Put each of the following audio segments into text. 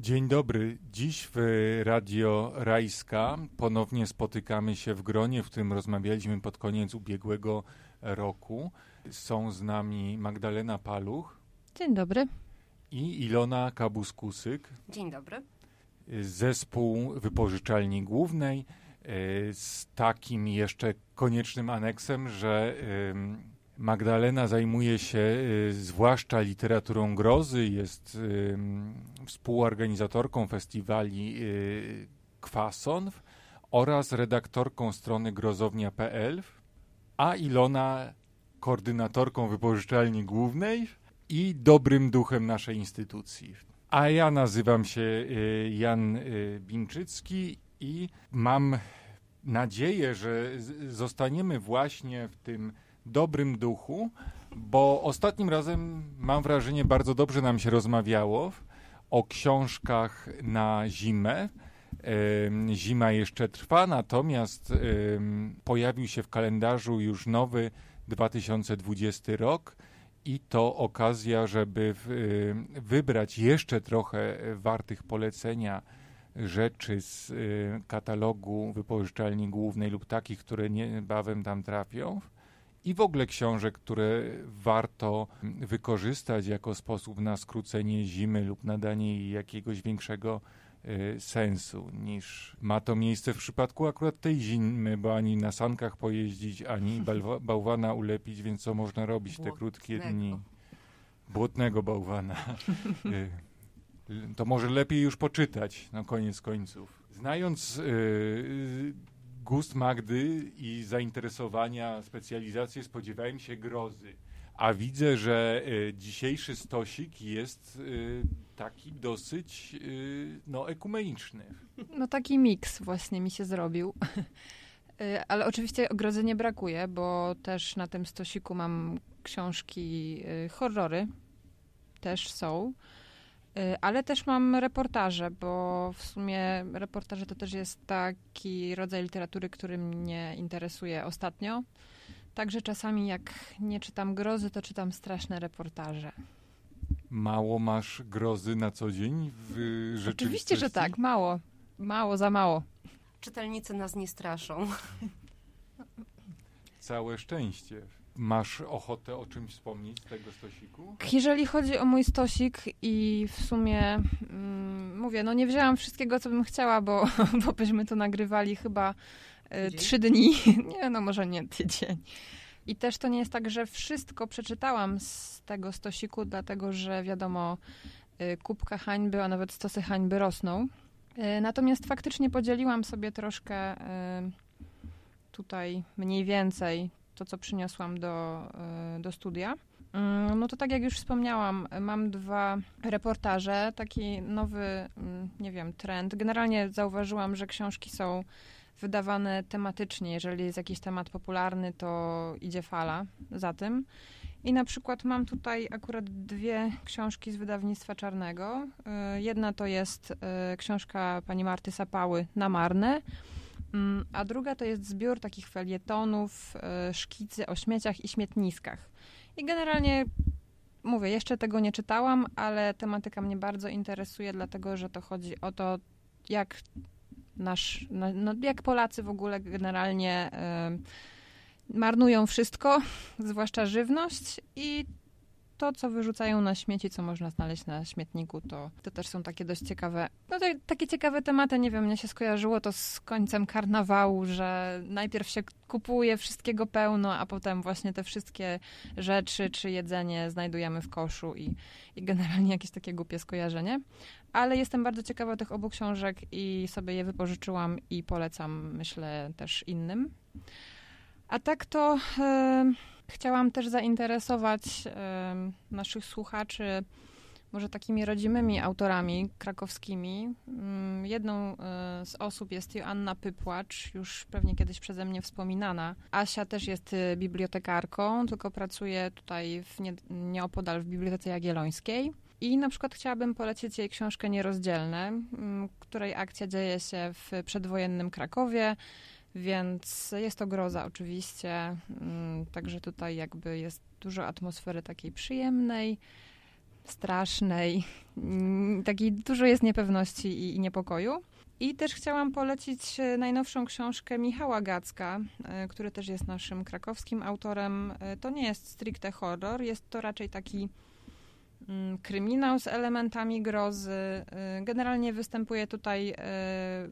Dzień dobry. Dziś w Radio Rajska ponownie spotykamy się w gronie, w którym rozmawialiśmy pod koniec ubiegłego roku. Są z nami Magdalena Paluch. Dzień dobry. I Ilona Kabuskusyk. Dzień dobry. Zespół Wypożyczalni Głównej e, z takim jeszcze koniecznym aneksem, że Magdalena zajmuje się y, zwłaszcza literaturą grozy, jest y, współorganizatorką festiwali y, Kwason oraz redaktorką strony grozownia.pl, a Ilona koordynatorką wypożyczalni głównej i dobrym duchem naszej instytucji. A ja nazywam się Jan Binczycki i mam nadzieję, że zostaniemy właśnie w tym dobrym duchu, bo ostatnim razem mam wrażenie bardzo dobrze nam się rozmawiało o książkach na zimę. Zima jeszcze trwa, natomiast pojawił się w kalendarzu już nowy 2020 rok i to okazja, żeby wybrać jeszcze trochę wartych polecenia rzeczy z katalogu wypożyczalni głównej lub takich, które niebawem tam trafią i w ogóle książek, które warto wykorzystać jako sposób na skrócenie zimy lub nadanie jej jakiegoś większego y, sensu niż ma to miejsce w przypadku akurat tej zimy, bo ani na sankach pojeździć, ani bałwana ulepić, więc co można robić te krótkie dni? Błotnego bałwana. Y, to może lepiej już poczytać, na koniec końców. Znając y, gust Magdy i zainteresowania, specjalizacje spodziewałem się grozy. A widzę, że y, dzisiejszy stosik jest y, taki dosyć y, no, ekumeniczny. No taki miks właśnie mi się zrobił. Ale oczywiście grozy nie brakuje, bo też na tym stosiku mam książki horrory. Też są. Y, ale też mam reportaże, bo w sumie reportaże to też jest taki rodzaj literatury, który mnie interesuje ostatnio. Także czasami jak nie czytam grozy, to czytam straszne reportaże. Mało masz grozy na co dzień w rzeczywistości? Oczywiście, że tak, mało. Mało, za mało. Czytelnicy nas nie straszą. Całe szczęście. Masz ochotę o czymś wspomnieć z tego stosiku? Jeżeli chodzi o mój stosik i w sumie mm, mówię, no nie wzięłam wszystkiego, co bym chciała, bo, bo byśmy to nagrywali chyba y, trzy dni. nie, no może nie tydzień. I też to nie jest tak, że wszystko przeczytałam z tego stosiku, dlatego że wiadomo, y, kubka hańby, a nawet stosy hańby rosną. Y, natomiast faktycznie podzieliłam sobie troszkę tutaj mniej więcej to, co przyniosłam do, e, do studia. Mm, no to tak jak już wspomniałam, mam dwa reportaże, taki nowy, mm, nie wiem, trend. Generalnie zauważyłam, że książki są wydawane tematycznie. Jeżeli jest jakiś temat popularny, to idzie fala za tym. I na przykład mam tutaj akurat dwie książki z wydawnictwa czarnego. E, jedna to jest e, książka pani Marty Sapały Na Marne, a druga to jest zbiór takich felietonów, e, szkicy o śmieciach i śmietniskach. I generalnie mówię, jeszcze tego nie czytałam, ale tematyka mnie bardzo interesuje, dlatego że to chodzi o to, jak nasz, no jak Polacy w ogóle generalnie y, marnują wszystko, zwłaszcza żywność i to, co wyrzucają na śmieci, co można znaleźć na śmietniku, to, to też są takie dość ciekawe, no to, takie ciekawe tematy, nie wiem, mnie się skojarzyło to z końcem karnawału, że najpierw się kupuje wszystkiego pełno, a potem właśnie te wszystkie rzeczy czy jedzenie znajdujemy w koszu i, i generalnie jakieś takie głupie skojarzenie. Ale jestem bardzo ciekawa tych obu książek i sobie je wypożyczyłam i polecam, myślę, też innym. A tak to... Yy Chciałam też zainteresować y, naszych słuchaczy może takimi rodzimymi autorami krakowskimi. Mm, jedną y, z osób jest Joanna Pypłacz, już pewnie kiedyś przeze mnie wspominana. Asia też jest y, bibliotekarką, tylko pracuje tutaj w nie, nieopodal w Bibliotece Jagiellońskiej. I na przykład chciałabym polecić jej książkę Nierozdzielne, mm, której akcja dzieje się w przedwojennym Krakowie. Więc jest to groza oczywiście, mm, także tutaj jakby jest dużo atmosfery takiej przyjemnej, strasznej. Mm, takiej dużo jest niepewności i, i niepokoju. I też chciałam polecić e, najnowszą książkę Michała Gacka, e, który też jest naszym krakowskim autorem. E, to nie jest stricte horror, jest to raczej taki mm, kryminał z elementami grozy. Generalnie występuje tutaj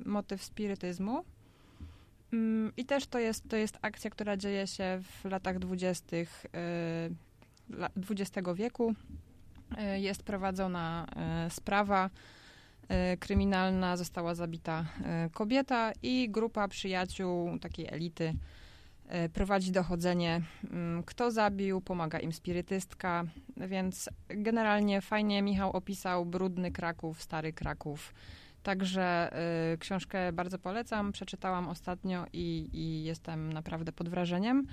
motyw spirytyzmu. Mm, I też to jest, to jest akcja, która dzieje się w latach dwudziestych XX wieku. Jest prowadzona sprawa E, kryminalna została zabita kobieta i grupa przyjaciół takiej elity prowadzi dochodzenie, mm, kto zabił, pomaga im spirytystka, więc generalnie fajnie Michał opisał brudny Kraków, stary Kraków. Także y, książkę bardzo polecam, przeczytałam ostatnio i, i jestem naprawdę pod wrażeniem.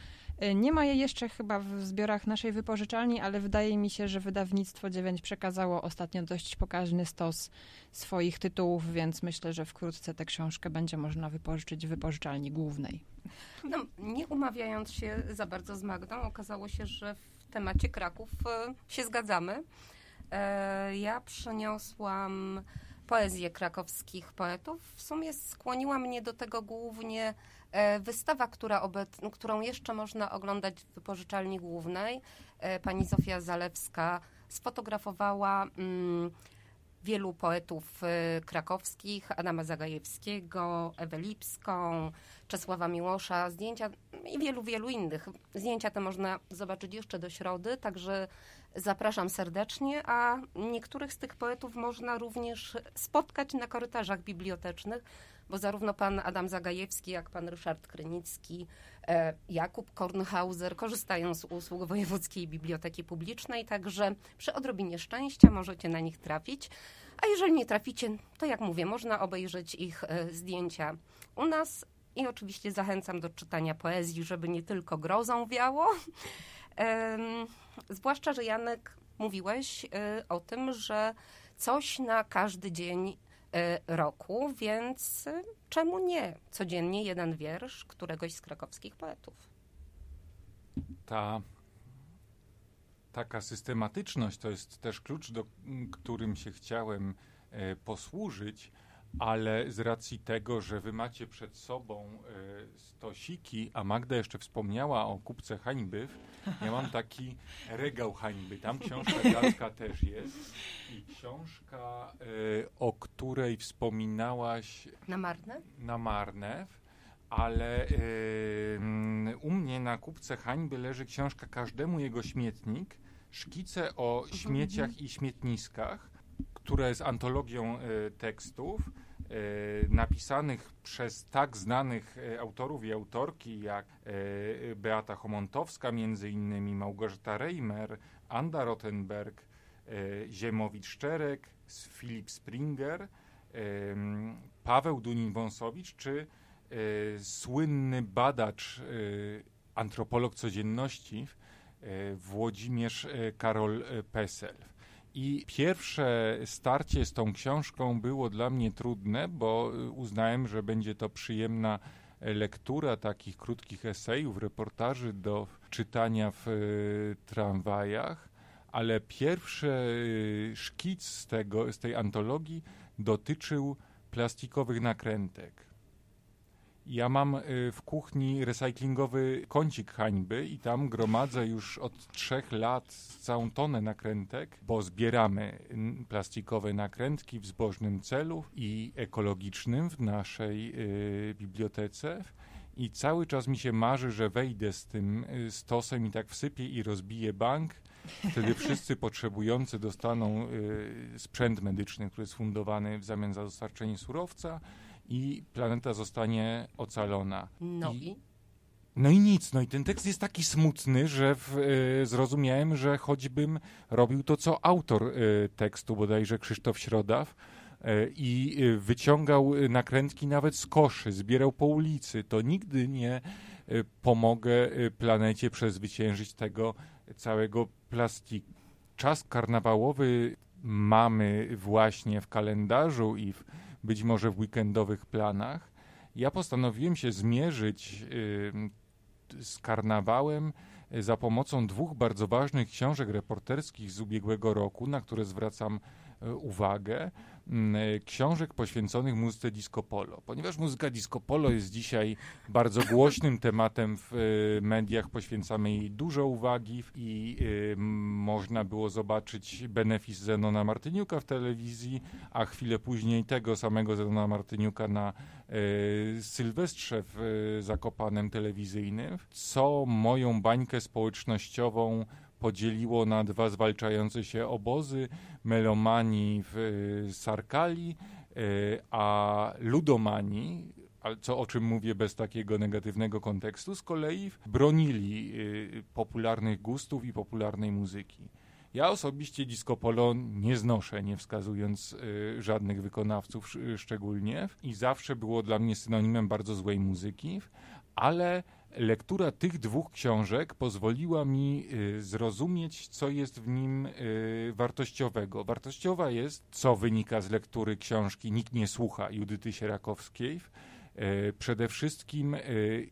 Y, nie ma jej jeszcze chyba w zbiorach naszej wypożyczalni, ale wydaje mi się, że wydawnictwo 9 przekazało ostatnio dość pokaźny stos swoich tytułów, więc myślę, że wkrótce tę książkę będzie można wypożyczyć w wypożyczalni głównej. No, nie umawiając się za bardzo z Magdą, okazało się, że w temacie Kraków y, się zgadzamy. E, ja przeniosłam poezję krakowskich poetów. W sumie skłoniła mnie do tego głównie e, wystawa, która którą jeszcze można oglądać w wypożyczalni głównej. E, pani Zofia Zalewska sfotografowała mm, wielu poetów e, krakowskich, Adama Zagajewskiego, Ewę Lipską, Czesława Miłosza, zdjęcia i wielu, wielu innych. Zdjęcia te można zobaczyć jeszcze do środy, także Zapraszam serdecznie, a niektórych z tych poetów można również spotkać na korytarzach bibliotecznych, bo zarówno pan Adam Zagajewski, jak pan Ryszard Krynicki, e, Jakub Kornhauser korzystają z usług Wojewódzkiej Biblioteki Publicznej, także przy odrobinie szczęścia możecie na nich trafić. A jeżeli nie traficie, to jak mówię, można obejrzeć ich e, zdjęcia u nas i oczywiście zachęcam do czytania poezji, żeby nie tylko grozą wiało. Zwłaszcza, że Janek mówiłeś y, o tym, że coś na każdy dzień y, roku, więc czemu nie codziennie jeden wiersz któregoś z krakowskich poetów? Ta taka systematyczność to jest też klucz, do którym się chciałem e, posłużyć ale z racji tego, że wy macie przed sobą y, stosiki, a Magda jeszcze wspomniała o kupce hańby, ja mam taki regał hańby. Tam książka Gacka też jest. I książka, y, o której wspominałaś... Na Marne? Na Marne. Ale y, u mnie na kupce hańby leży książka Każdemu jego śmietnik. Szkice o mhm. śmieciach i śmietniskach która jest antologią y, tekstów napisanych przez tak znanych y, autorów i autorki jak Beata Homontowska, między innymi Małgorzata Reimer, Anda Rottenberg, Ziemowicz-Szczerek, Filip Springer, Paweł Dunin-Wąsowicz czy słynny badacz, antropolog codzienności Włodzimierz Karol Pesel. I pierwsze starcie z tą książką było dla mnie trudne, bo y, uznałem, że będzie to przyjemna lektura takich krótkich esejów, reportaży do czytania w y, tramwajach, ale pierwszy szkic z, tego, z tej antologii dotyczył plastikowych nakrętek. Ja mam y, w kuchni recyklingowy kącik hańby i tam gromadzę już od trzech lat całą tonę nakrętek, bo zbieramy plastikowe nakrętki w zbożnym celu i ekologicznym w naszej y, bibliotece. I cały czas mi się marzy, że wejdę z tym y, stosem i tak wsypię i rozbiję bank. Wtedy wszyscy potrzebujący dostaną sprzęt medyczny, który jest fundowany w zamian za dostarczenie surowca i planeta zostanie ocalona. No i? No i nic, no i ten tekst jest taki smutny, że w, y, zrozumiałem, że choćbym robił to, co autor y, tekstu, bodajże Krzysztof Środaw, y, i wyciągał nakrętki nawet z koszy, zbierał po ulicy, to nigdy nie pomogę planecie przezwyciężyć tego całego plastiku. Czas karnawałowy mamy właśnie w kalendarzu i w być może w weekendowych planach. Ja postanowiłem się zmierzyć y, z karnawałem za pomocą dwóch bardzo ważnych książek reporterskich z ubiegłego roku, na które zwracam uwagę. Mm, książek poświęconych muzyce disco polo. Ponieważ muzyka disco polo jest dzisiaj bardzo głośnym tematem w y, mediach, poświęcamy jej dużo uwagi i można było zobaczyć benefis Zenona Martyniuka w telewizji, a chwilę później tego samego Zenona Martyniuka na Sylwestrze w Zakopanem telewizyjnym, co moją bańkę społecznościową podzieliło na dwa zwalczające się obozy, melomanii w y, Sarkali, y, a ludomanii, co o czym mówię bez takiego negatywnego kontekstu, z kolei bronili y, popularnych gustów i popularnej muzyki. Ja osobiście disco polo nie znoszę, nie wskazując żadnych wykonawców szczególnie i zawsze było dla mnie synonimem bardzo złej muzyki, ale lektura tych dwóch książek pozwoliła mi y, zrozumieć, co jest w nim y, wartościowego. Wartościowa jest, co wynika z lektury książki Nikt nie słucha Judyty Sierakowskiej. Y, przede wszystkim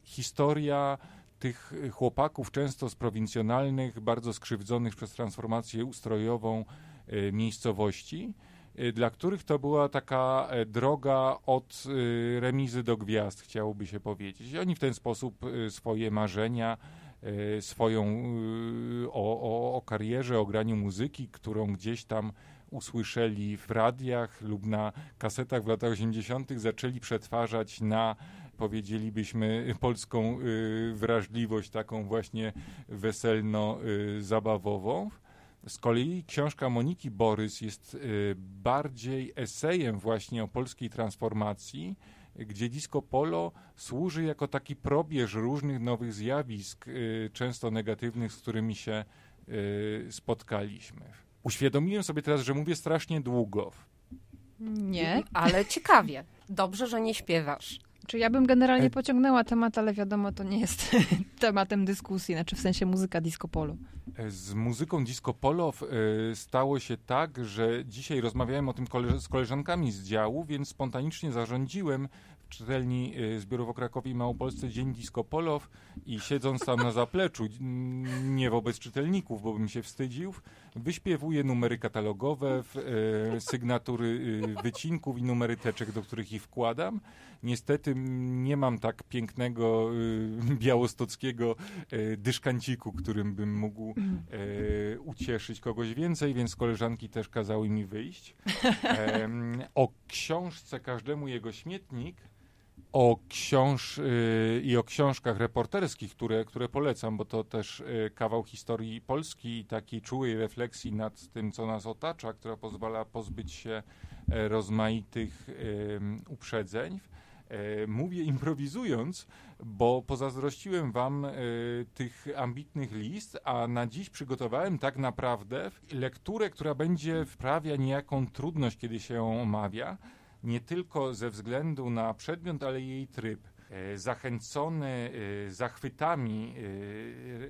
historia tych chłopaków, często z prowincjonalnych, bardzo skrzywdzonych przez transformację ustrojową miejscowości dla których to była taka e, droga od y, remizy do gwiazd, chciałoby się powiedzieć. Oni w ten sposób y, swoje marzenia, swoją o, o, o karierze, o graniu muzyki, którą gdzieś tam usłyszeli w radiach lub na kasetach w latach 80., zaczęli przetwarzać na powiedzielibyśmy polską wrażliwość, taką właśnie weselno-zabawową. Z kolei książka Moniki Borys jest y, bardziej esejem właśnie o polskiej transformacji, gdzie disco polo służy jako taki probierz różnych nowych zjawisk, y, często negatywnych, z którymi się y, spotkaliśmy. Uświadomiłem sobie teraz, że mówię strasznie długo. Nie. Ale ciekawie. Dobrze, że nie śpiewasz. Czy ja bym generalnie pociągnęła temat, ale wiadomo, to nie jest tematem dyskusji, znaczy w sensie muzyka disco polo. Z muzyką disco polo y, stało się tak, że dzisiaj rozmawiałem o tym z koleżankami z działu, więc spontanicznie zarządziłem w czytelni zbiorowo Krakowie i Małopolsce Dzień Disco Polow i siedząc tam na zapleczu, nie wobec czytelników, bo bym się wstydził, wyśpiewuję numery katalogowe, sygnatury wycinków i numery teczek, do których ich wkładam. Niestety nie mam tak pięknego białostockiego dyszkanciku, którym bym mógł e, ucieszyć kogoś więcej, więc koleżanki też kazały mi wyjść. E, o książce Każdemu jego śmietnik o książ y, i o książkach reporterskich, które, które polecam, bo to też y, kawał historii Polski i takiej czułej refleksji nad tym, co nas otacza, która pozwala pozbyć się e, rozmaitych uprzedzeń. E, mówię improwizując, bo pozazdrościłem wam e, tych ambitnych list, a na dziś przygotowałem tak naprawdę lekturę, która będzie wprawia niejaką trudność, kiedy się ją omawia, nie tylko ze względu na przedmiot, ale jej tryb. E, zachęcony zachwytami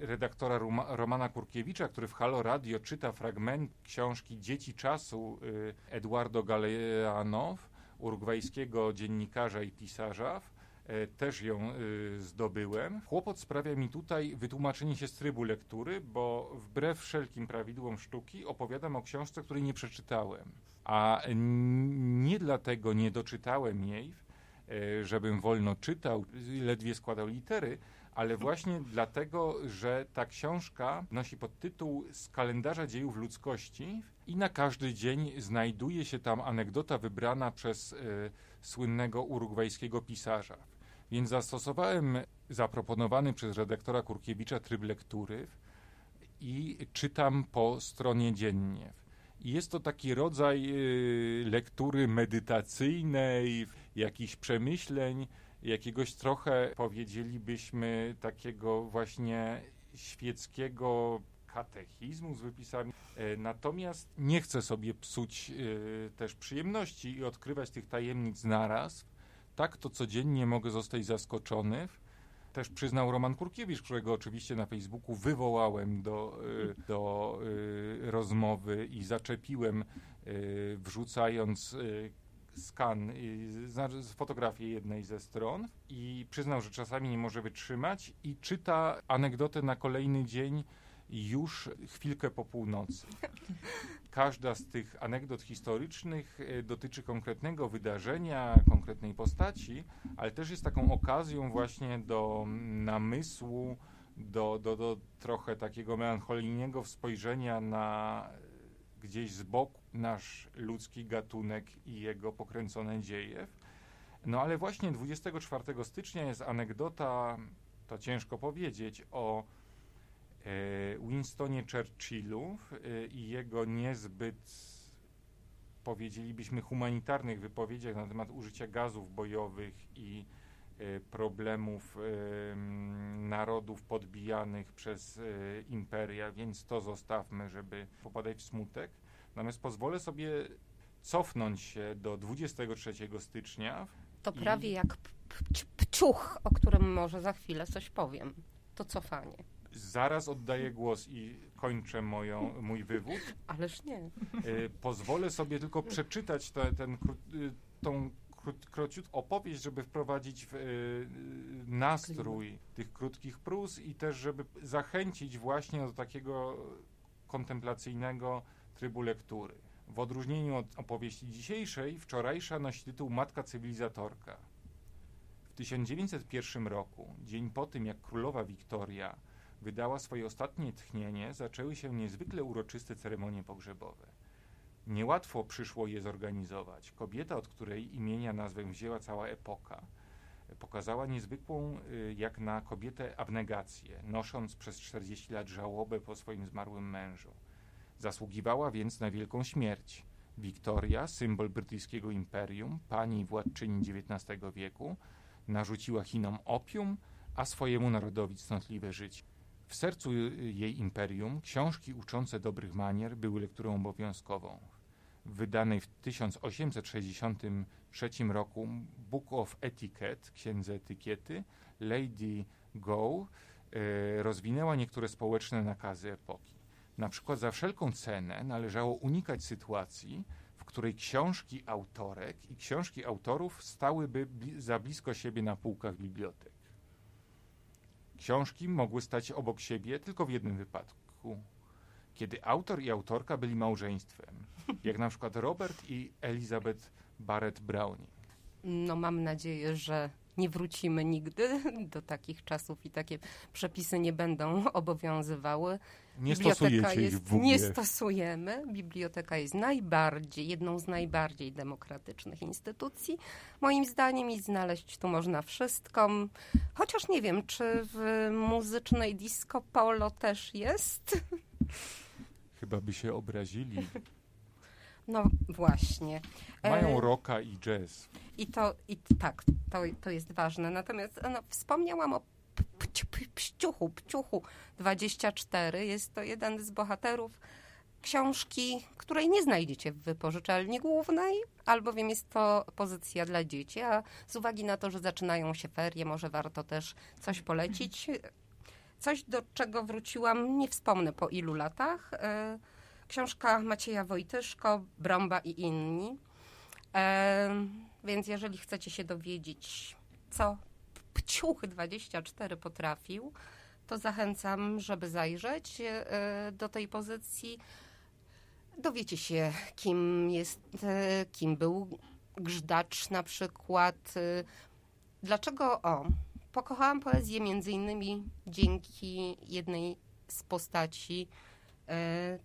redaktora Romana Kurkiewicza, który w Halo Radio czyta fragment książki Dzieci Czasu Eduardo Galeanow, urugwajskiego dziennikarza i pisarza. E, też ją e, zdobyłem. Kłopot sprawia mi tutaj wytłumaczenie się z trybu lektury, bo wbrew wszelkim prawidłom sztuki opowiadam o książce, której nie przeczytałem. A nie dlatego nie doczytałem jej, e, żebym wolno czytał, ledwie składał litery, ale właśnie dlatego, że ta książka nosi podtytuł Z kalendarza dziejów ludzkości i na każdy dzień znajduje się tam anegdota wybrana przez y, słynnego urugwajskiego pisarza. Więc zastosowałem zaproponowany przez redaktora Kurkiewicza tryb lektury i czytam po stronie dziennie. I jest to taki rodzaj y, lektury medytacyjnej, jakichś przemyśleń, jakiegoś trochę, powiedzielibyśmy, takiego właśnie świeckiego katechizmu z wypisami. E, natomiast nie chcę sobie psuć e, też przyjemności i odkrywać tych tajemnic naraz. Tak to codziennie mogę zostać zaskoczony. Też przyznał Roman Kurkiewicz, którego oczywiście na Facebooku wywołałem do, e, do rozmowy i zaczepiłem, wrzucając skan, znaczy z fotografię jednej ze stron i przyznał, że czasami nie może wytrzymać i czyta anegdotę na kolejny dzień już chwilkę po północy. Każda z tych anegdot historycznych y, dotyczy konkretnego wydarzenia, konkretnej postaci, ale też jest taką okazją właśnie do namysłu, do, do, do trochę takiego melancholijnego spojrzenia na gdzieś z boku nasz ludzki gatunek i jego pokręcone dzieje. No ale właśnie 24 stycznia jest anegdota, to ciężko powiedzieć, o e, Winstonie Churchillu e, i jego niezbyt, powiedzielibyśmy, humanitarnych wypowiedziach na temat użycia gazów bojowych i e, problemów narodów podbijanych przez imperia, więc to zostawmy, żeby popadać w smutek. Natomiast pozwolę sobie cofnąć się do 23 stycznia. To prawie jak pciuch, o którym może za chwilę coś powiem. To cofanie. Zaraz oddaję głos i kończę moją, mój wywód. Ależ nie. Y, pozwolę sobie tylko przeczytać te, ten, y, tą króciutką opowieść, żeby wprowadzić w, y, nastrój tych krótkich prus i też, żeby zachęcić właśnie do takiego kontemplacyjnego trybu lektury. W odróżnieniu od opowieści dzisiejszej, wczorajsza nosi tytuł Matka Cywilizatorka. W 1901 roku, dzień po tym jak królowa Wiktoria wydała swoje ostatnie tchnienie, zaczęły się niezwykle uroczyste ceremonie pogrzebowe. Niełatwo przyszło je zorganizować. Kobieta, od której imienia nazwę wzięła cała epoka, pokazała niezwykłą y, jak na kobietę abnegację, nosząc przez 40 lat żałobę po swoim zmarłym mężu. Zasługiwała więc na wielką śmierć. Wiktoria, symbol brytyjskiego imperium, pani i władczyni XIX wieku, narzuciła Chinom opium, a swojemu narodowi cnotliwe życie. W sercu jej imperium książki uczące dobrych manier były lekturą obowiązkową. W wydanej w 1863 roku Book of Etiquette, księdze etykiety, Lady Go e, rozwinęła niektóre społeczne nakazy epoki. Na przykład za wszelką cenę należało unikać sytuacji, w której książki autorek i książki autorów stałyby bli za blisko siebie na półkach bibliotek. Książki mogły stać obok siebie tylko w jednym wypadku, kiedy autor i autorka byli małżeństwem, jak na przykład Robert i Elizabeth Barrett Browning. No mam nadzieję, że nie wrócimy nigdy do takich czasów i takie przepisy nie będą obowiązywały. Nie stosujecie jest, ich Nie stosujemy. Biblioteka jest najbardziej, jedną z najbardziej demokratycznych instytucji. Moim zdaniem i znaleźć tu można wszystko. Chociaż nie wiem, czy w muzycznej disco polo też jest. Chyba by się obrazili. No właśnie. Mają e, rocka i jazz. I to, i tak, to, to jest ważne. Natomiast no, wspomniałam o Pściuchu, Pciuchu 24. Jest to jeden z bohaterów książki, której nie znajdziecie w wypożyczalni głównej, albowiem jest to pozycja dla dzieci, a z uwagi na to, że zaczynają się ferie, może warto też coś polecić. Coś, do czego wróciłam, nie wspomnę po ilu latach. E, książka Macieja Wojtyszko, Brąba i inni. E, więc jeżeli chcecie się dowiedzieć, co Pciuch 24 potrafił, to zachęcam, żeby zajrzeć e, do tej pozycji. Dowiecie się, kim jest, e, kim był Grzdacz na przykład. E, dlaczego, o, pokochałam poezję między innymi dzięki jednej z postaci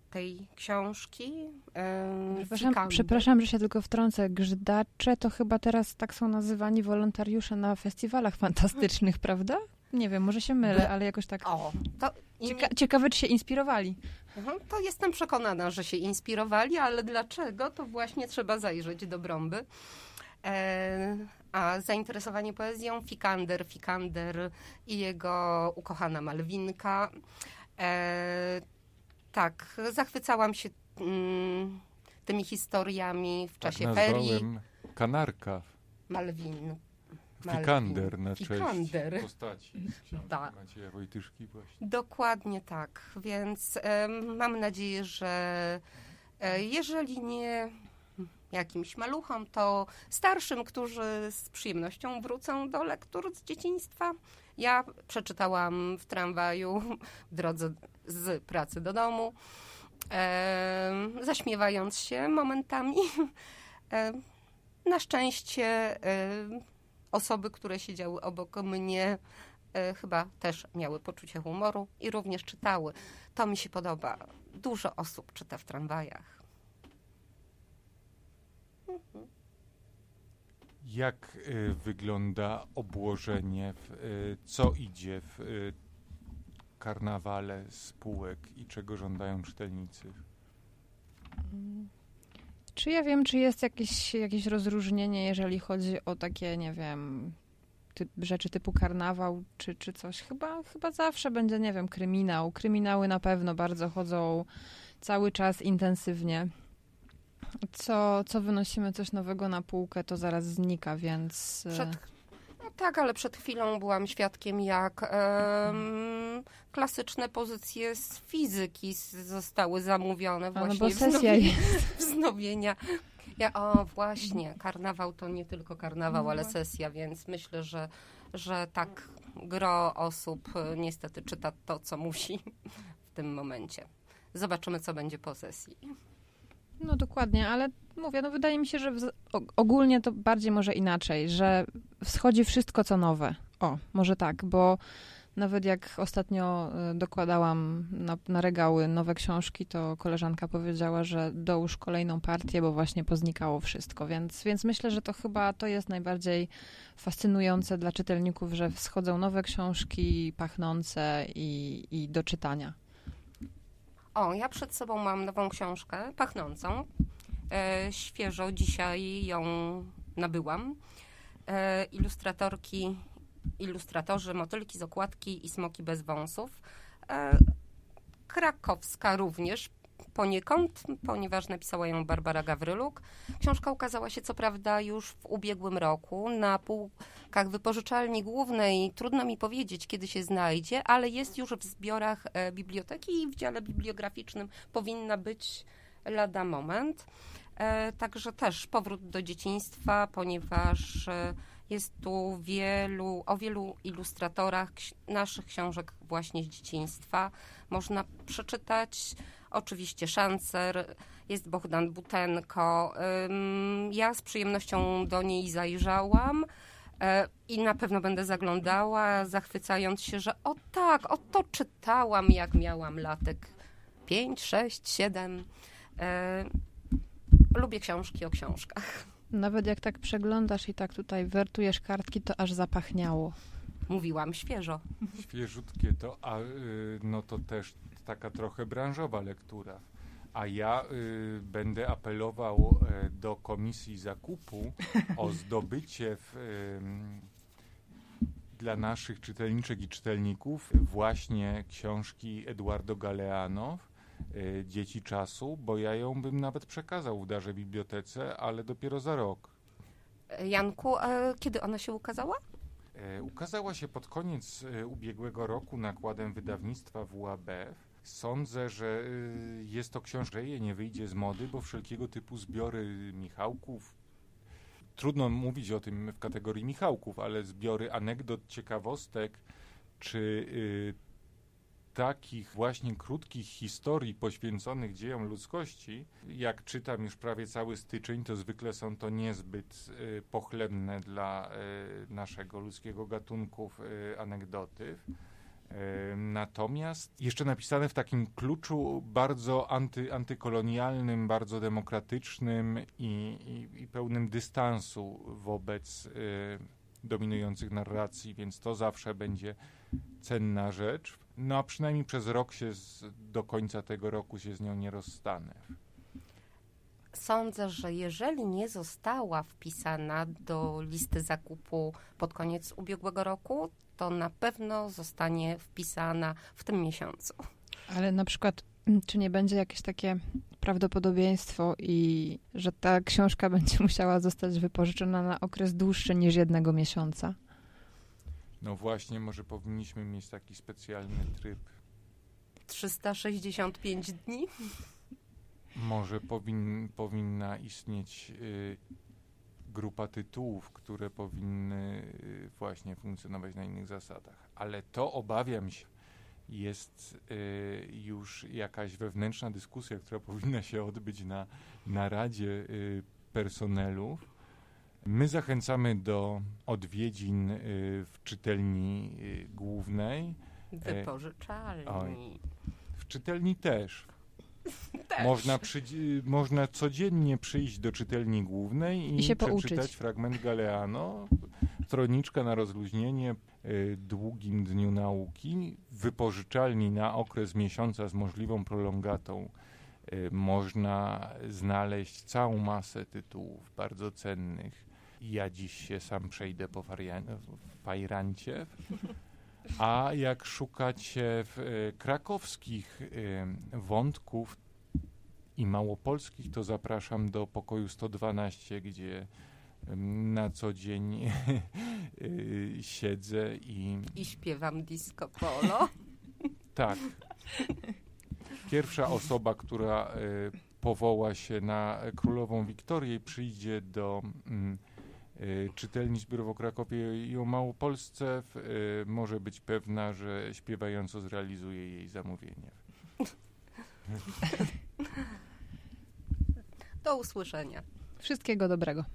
tej książki. E, przepraszam, przepraszam, że się tylko wtrącę. Grzdacze to chyba teraz tak są nazywani wolontariusze na festiwalach fantastycznych, prawda? Nie wiem, może się mylę, ale jakoś tak. O, to Cieka ciekawe, czy się inspirowali. Mhm, to jestem przekonana, że się inspirowali, ale dlaczego? To właśnie trzeba zajrzeć do Brąby. E, a zainteresowanie poezją Fikander, Fikander i jego ukochana Malwinka. E, tak, zachwycałam się mm, tymi historiami w tak czasie ferii. Kanarka. Malwin. Fikander na Fikander. cześć postaci tak. Macieja Wojtyszki właśnie. Dokładnie tak, więc mam nadzieję, że e, jeżeli nie jakimś maluchom, to starszym, którzy z przyjemnością wrócą do lektur z dzieciństwa. Ja przeczytałam w tramwaju w drodze z pracy do domu, e, zaśmiewając się momentami. E, na szczęście e, osoby, które siedziały obok mnie, e, chyba też miały poczucie humoru i również czytały. To mi się podoba. Dużo osób czyta w tramwajach. Jak y, wygląda obłożenie, w, y, co idzie w karnawale spółek i czego żądają czytelnicy? Czy ja wiem, czy jest jakieś, jakieś rozróżnienie, jeżeli chodzi o takie, nie wiem, typ, rzeczy typu karnawał, czy, czy coś? Chyba, chyba zawsze będzie, nie wiem, kryminał. Kryminały na pewno bardzo chodzą cały czas intensywnie. Co, co wynosimy coś nowego na półkę, to zaraz znika, więc... e, Przed, no tak, ale przed chwilą byłam świadkiem, jak em, klasyczne pozycje z fizyki zostały zamówione A, no właśnie bo sesja jest. wznowienia. Ja, o właśnie, karnawał to nie tylko karnawał, No ale właśnie. sesja, więc myślę, że, że tak gro osób e, niestety czyta to, co musi w tym momencie. Zobaczymy, co będzie po sesji. No dokładnie, ale mówię, no wydaje mi się, że ogólnie to bardziej może inaczej, że wschodzi wszystko co nowe. O, może tak, bo nawet jak ostatnio y, dokładałam na, na regały nowe książki, to koleżanka powiedziała, że dołóż kolejną partię, bo właśnie poznikało wszystko, więc, więc myślę, że to chyba to jest najbardziej fascynujące dla czytelników, że wschodzą nowe książki pachnące i, i do czytania. O, ja przed sobą mam nową książkę, pachnącą. E, świeżo dzisiaj ją nabyłam. E, ilustratorki, ilustratorzy, motylki z okładki i smoki bez wąsów. E, krakowska również poniekąd, ponieważ napisała ją Barbara Gawryluk. Książka ukazała się co prawda już w ubiegłym roku na półkach wypożyczalni głównej. Trudno mi powiedzieć, kiedy się znajdzie, ale jest już w zbiorach e, biblioteki i w dziale bibliograficznym powinna być lada moment. E, także też powrót do dzieciństwa, ponieważ jest tu wielu, o wielu ilustratorach naszych książek właśnie z dzieciństwa. Można przeczytać oczywiście Szancer, jest Bogdan Butenko. Ja z przyjemnością do niej zajrzałam e, i na pewno będę zaglądała, zachwycając się, że o tak, o to czytałam, jak miałam latek 5, 6, 7. E, Lubię książki o książkach. Nawet jak tak przeglądasz i tak tutaj wertujesz kartki, to aż zapachniało. Mówiłam świeżo. Świeżutkie to, a y, no to też taka trochę branżowa lektura. A ja y, będę apelował y, do Komisji Zakupu o zdobycie w, y, dla naszych czytelniczek i czytelników właśnie książki Eduardo Galeano y, Dzieci Czasu, bo ja ją bym nawet przekazał w darze bibliotece, ale dopiero za rok. E, Janku, e, kiedy ona się ukazała? E, Ukazała się pod koniec e, ubiegłego roku nakładem wydawnictwa WAB. Sądzę, że e, jest to książka, nie wyjdzie z mody, bo wszelkiego typu zbiory Michałków, trudno mówić o tym w kategorii Michałków, ale zbiory anegdot, ciekawostek, czy e, takich właśnie krótkich historii poświęconych dziejom ludzkości, jak czytam już prawie cały styczeń, to zwykle są to niezbyt y, pochlebne dla y, naszego ludzkiego gatunku y, anegdoty. Natomiast jeszcze napisane w takim kluczu bardzo anty, antykolonialnym, bardzo demokratycznym i, i, i pełnym dystansu wobec dominujących narracji, więc to zawsze będzie cenna rzecz. No a przynajmniej przez rok się z, do końca tego roku się z nią nie rozstanę. Sądzę, że jeżeli nie została wpisana do listy zakupu pod koniec ubiegłego roku, to na pewno zostanie wpisana w tym miesiącu. Ale na przykład, mm, czy nie będzie jakieś takie prawdopodobieństwo i że ta książka będzie musiała zostać wypożyczona na okres dłuższy niż jednego miesiąca? No właśnie, może powinniśmy mieć taki specjalny tryb. 365 dni. Może powin, powinna istnieć y, grupa tytułów, które powinny y, właśnie funkcjonować na innych zasadach. Ale to obawiam się, jest y, już jakaś wewnętrzna dyskusja, która powinna się odbyć na, na Radzie y, Personelu. My zachęcamy do odwiedzin y, w czytelni y, głównej. Wypożyczalni. oj. W czytelni też. Też. Można, przy, można codziennie przyjść do czytelni głównej i, I się przeczytać pouczyć. fragment Galeano, stroniczka na rozluźnienie, y, długim dniu nauki, wypożyczalni na okres miesiąca z możliwą prolongatą. Y, można znaleźć całą masę tytułów bardzo cennych. Ja dziś się sam przejdę po fajrancie. A jak szukacie w y, krakowskich y, wątków i małopolskich, to zapraszam do pokoju 112, gdzie na co dzień y, siedzę i I śpiewam disco polo. tak. Pierwsza osoba, która powoła się na królową Wiktorię i przyjdzie do mm, y, czytelni zbiorowo Krakowie i o Małopolsce, w, y, może być pewna, że śpiewająco zrealizuje jej zamówienie. Do usłyszenia. Wszystkiego dobrego.